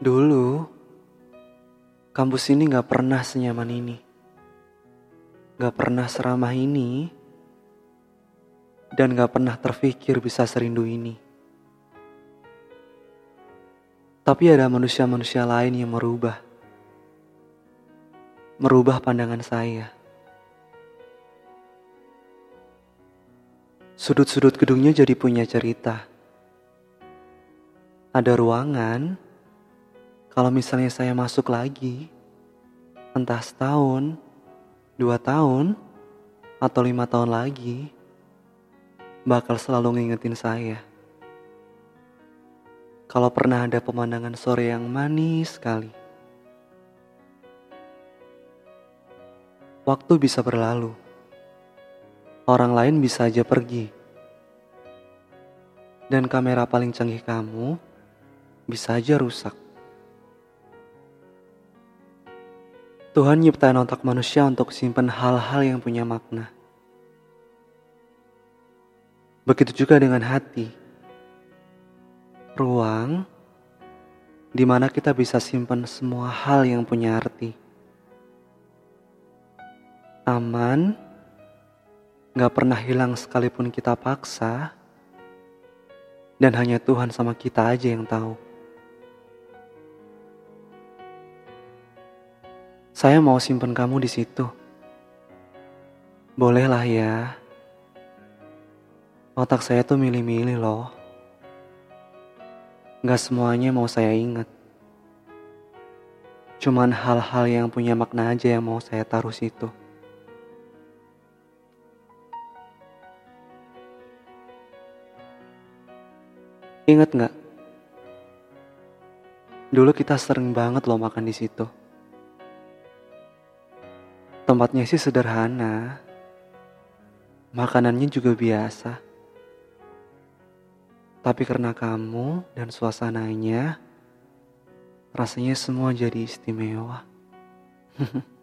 Dulu, kampus ini gak pernah senyaman ini. Gak pernah seramah ini. Dan gak pernah terfikir bisa serindu ini. Tapi ada manusia-manusia lain yang merubah. Merubah pandangan saya. Sudut-sudut gedungnya jadi punya cerita. Ada ruangan, kalau misalnya saya masuk lagi, entah setahun, dua tahun, atau lima tahun lagi, bakal selalu ngingetin saya. Kalau pernah ada pemandangan sore yang manis sekali. Waktu bisa berlalu. Orang lain bisa aja pergi. Dan kamera paling canggih kamu bisa aja rusak. Tuhan nyiptain otak manusia untuk simpan hal-hal yang punya makna. Begitu juga dengan hati. Ruang di mana kita bisa simpan semua hal yang punya arti. Aman, gak pernah hilang sekalipun kita paksa, dan hanya Tuhan sama kita aja yang tahu. Saya mau simpan kamu di situ. Bolehlah ya. Otak saya tuh milih-milih loh. Gak semuanya mau saya ingat. Cuman hal-hal yang punya makna aja yang mau saya taruh situ. Ingat gak? Dulu kita sering banget loh makan di situ. Tempatnya sih sederhana. Makanannya juga biasa. Tapi karena kamu dan suasananya, rasanya semua jadi istimewa.